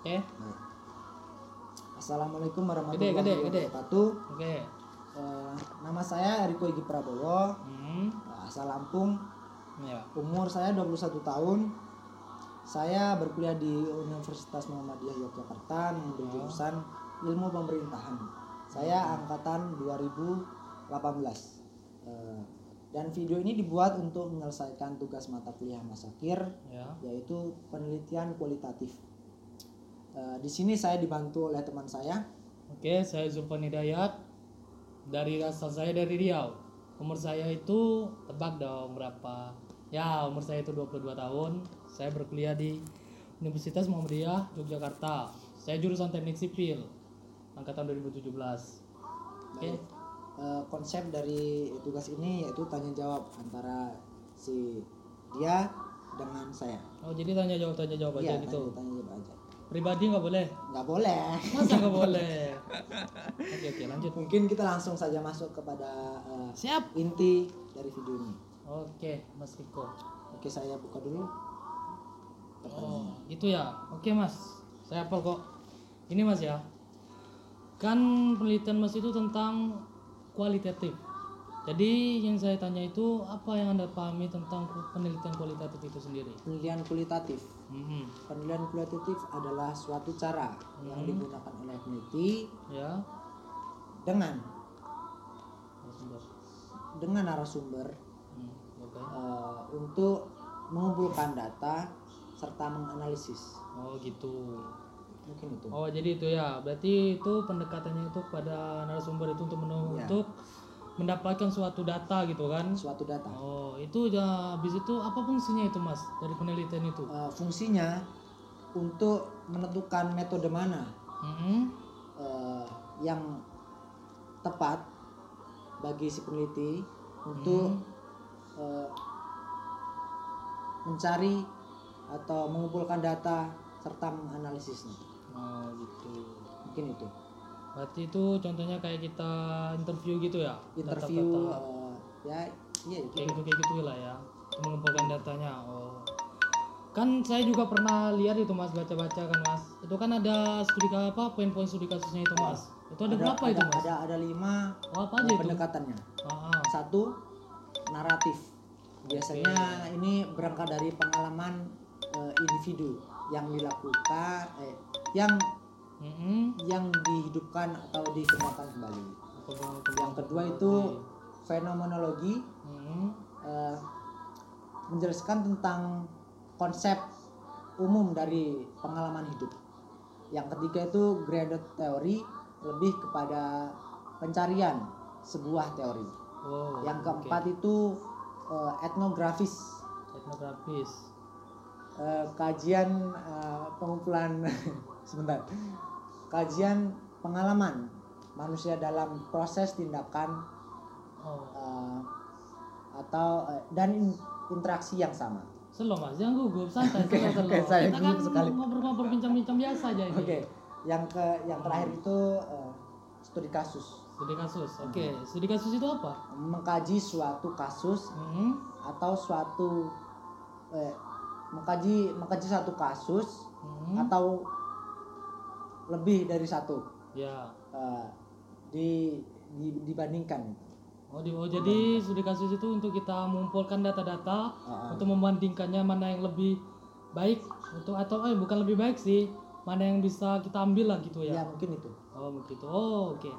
Oke. Baik. Assalamualaikum Gede, warahmatullahi gede, gede. wabarakatuh. Oke. Eh, nama saya Eriko Igi Prabowo, Hmm. eh, asal Lampung. Ya. Umur saya 21 tahun. Saya berkuliah di Universitas Muhammadiyah Yogyakarta mengambil Ya. jurusan Ilmu Pemerintahan. Saya angkatan 2018. Eh, dan video ini dibuat untuk menyelesaikan tugas mata kuliah Mas Akir Ya. yaitu penelitian kualitatif. Eh, di sini saya dibantu oleh teman saya. Oke, saya Zulfan Hidayat dari asal saya dari Riau. Umur saya itu tebak dong berapa? Ya, umur saya itu 22 tahun. Saya berkuliah di Universitas Muhammadiyah Yogyakarta. Saya jurusan Teknik Sipil angkatan 2017. Oke. Eh, konsep dari tugas ini yaitu tanya jawab antara si dia dengan saya. Oh, jadi tanya jawab tanya jawab aja Iya, gitu. tanya, tanya jawab. Pribadi nggak boleh. Nggak boleh. Masa nggak boleh? Oke, oke, lanjut. Mungkin kita langsung saja masuk kepada eh, Siap. inti dari video ini. Oke, Mas Riko. Oke, saya buka dulu. Oh, itu ya. Oke, Mas. Saya hafal kok. Ini Mas ya. Kan penelitian Mas itu tentang kualitatif. Jadi yang saya tanya itu apa yang Anda pahami tentang penelitian kualitatif itu sendiri? Penelitian kualitatif. Mhm. Penelitian kualitatif adalah suatu cara yang digunakan oleh peneliti Ya. dengan Narasumber. dengan narasumber Hmm, oke. eh, untuk mengumpulkan data serta menganalisis. Oh, gitu. Mungkin itu. Oh, jadi itu ya. Berarti itu pendekatannya itu pada narasumber itu untuk menu- Ya. Mendapatkan suatu data gitu kan? Suatu data. Oh, itu ya habis itu apa fungsinya itu, Mas? Dari penelitian itu? Eh, fungsinya untuk menentukan metode mana Mhm. eh, yang tepat bagi si peneliti untuk eh, mencari atau mengumpulkan data serta menganalisisnya. Oh, gitu. Mungkin itu. Berarti itu contohnya kayak kita interview gitu ya? Interview eh, ya iya itu. kayak gitu kayak gitu lah ya. Mengumpulkan datanya. Oh. Kan saya juga pernah lihat itu Mas baca-baca kan Mas. Itu kan ada studi apa poin-poin studi kasusnya itu Mas. Itu ada, berapa ada, itu Mas? Ada ada lima Oh, apa aja itu? pendekatannya. Ah, ah. Satu naratif. Biasanya ini berangkat dari pengalaman eh, individu yang dilakukan eh, yang Mhm. yang dihidupkan atau dikembangkan kembali. Yang kedua itu fenomenologi Mhm. eh, menjelaskan tentang konsep umum dari pengalaman hidup. Yang ketiga itu graded teori lebih kepada pencarian sebuah teori. Oh, Yang keempat itu eh, etnografis etnografis. Eh, kajian eh, pengumpulan sebentar kajian pengalaman manusia dalam proses tindakan Oh, eh, atau eh, dan in- interaksi yang sama. Slow mas, jangan gugup, santai, slow, slow. oke, saya Kita kan sekali. ngobrol-ngobrol bincang-bincang biasa aja ini. Oke, yang ke yang terakhir itu eh, studi kasus, Studi kasus, oke. Studi kasus itu apa? mengkaji suatu kasus Hmm. atau suatu eh, mengkaji mengkaji satu kasus Hmm. atau lebih dari satu Ya. eh, di, di- dibandingkan. Oh, di, oh, jadi studi kasus itu untuk kita mengumpulkan data-data ah. untuk membandingkannya mana yang lebih baik untuk atau eh bukan lebih baik sih, mana yang bisa kita ambil lah gitu Ya ya. mungkin itu. Oh begitu. Oh oke.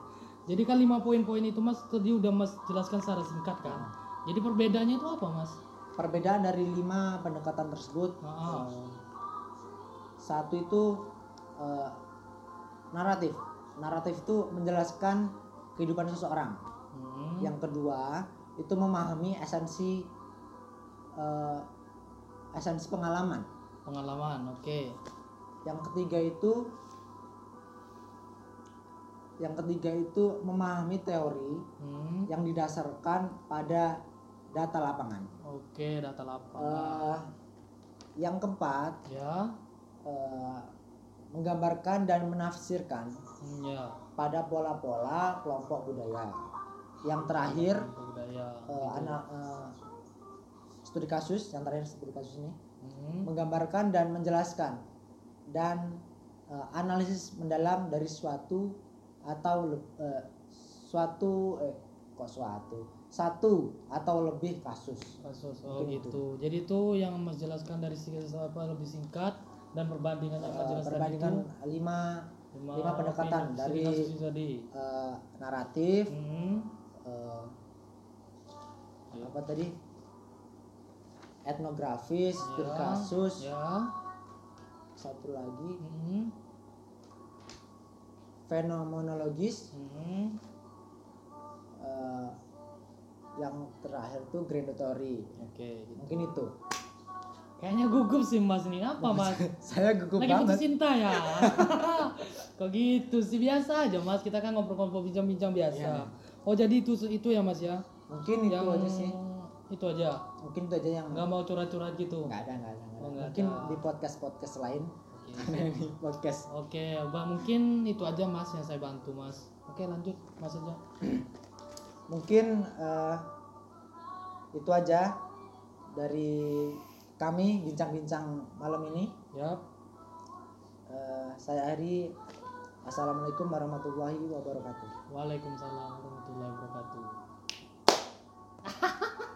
Jadi kan lima poin-poin itu mas tadi udah mas jelaskan secara singkat kan. Jadi perbedaannya itu apa mas? Perbedaan dari lima pendekatan tersebut eh, satu itu eh, naratif. Naratif itu menjelaskan kehidupan seseorang. Hmm. Yang kedua itu memahami esensi eh, esensi pengalaman. Pengalaman, oke. Yang ketiga itu yang ketiga itu memahami teori Hmm. yang didasarkan pada data lapangan. Oke, data lapangan. Eh, yang keempat ya. eh, menggambarkan dan menafsirkan ya. pada pola-pola kelompok budaya. Yang terakhir Budaya. eh, anak eh, studi kasus yang terakhir studi kasus ini Hmm. menggambarkan dan menjelaskan dan eh, analisis mendalam dari suatu atau eh, suatu eh kok suatu satu atau lebih kasus. Kasus oh gitu. jadi itu yang mas jelaskan dari apa lebih singkat dan perbandingan yang mas Eh, jelaskan perbandingan itu lima lima, lima pendekatan segi dari kasus itu tadi. eh, naratif Hmm, eh, Ya. apa tadi? Etnografis ya, studi kasus ya. Satu lagi. Hmm, fenomenologis. Hmm. eh, yang terakhir tuh gradatory oke gitu. mungkin itu. Kayaknya gugup sih mas ini. Apa mas? saya gugup lagi putus banget. cinta ya? Kok gitu sih? Biasa aja mas. Kita kan ngobrol-ngobrol bincang-bincang biasa. Iya. oh jadi itu itu ya mas ya? Mungkin itu yang aja sih. itu aja? Mungkin itu aja yang nggak mau curhat-curhat gitu? Nggak ada nggak ada, nggak ada. Oh, mungkin ada. di podcast podcast lain. Oke. ada di podcast. Oke, Bang, mungkin itu aja Mas yang saya bantu, Mas. Oke, lanjut Mas aja. mungkin eh, itu aja dari kami bincang-bincang malam ini Yap. Eh, saya Ari assalamualaikum warahmatullahi wabarakatuh Waalaikumsalam warahmatullahi wabarakatuh.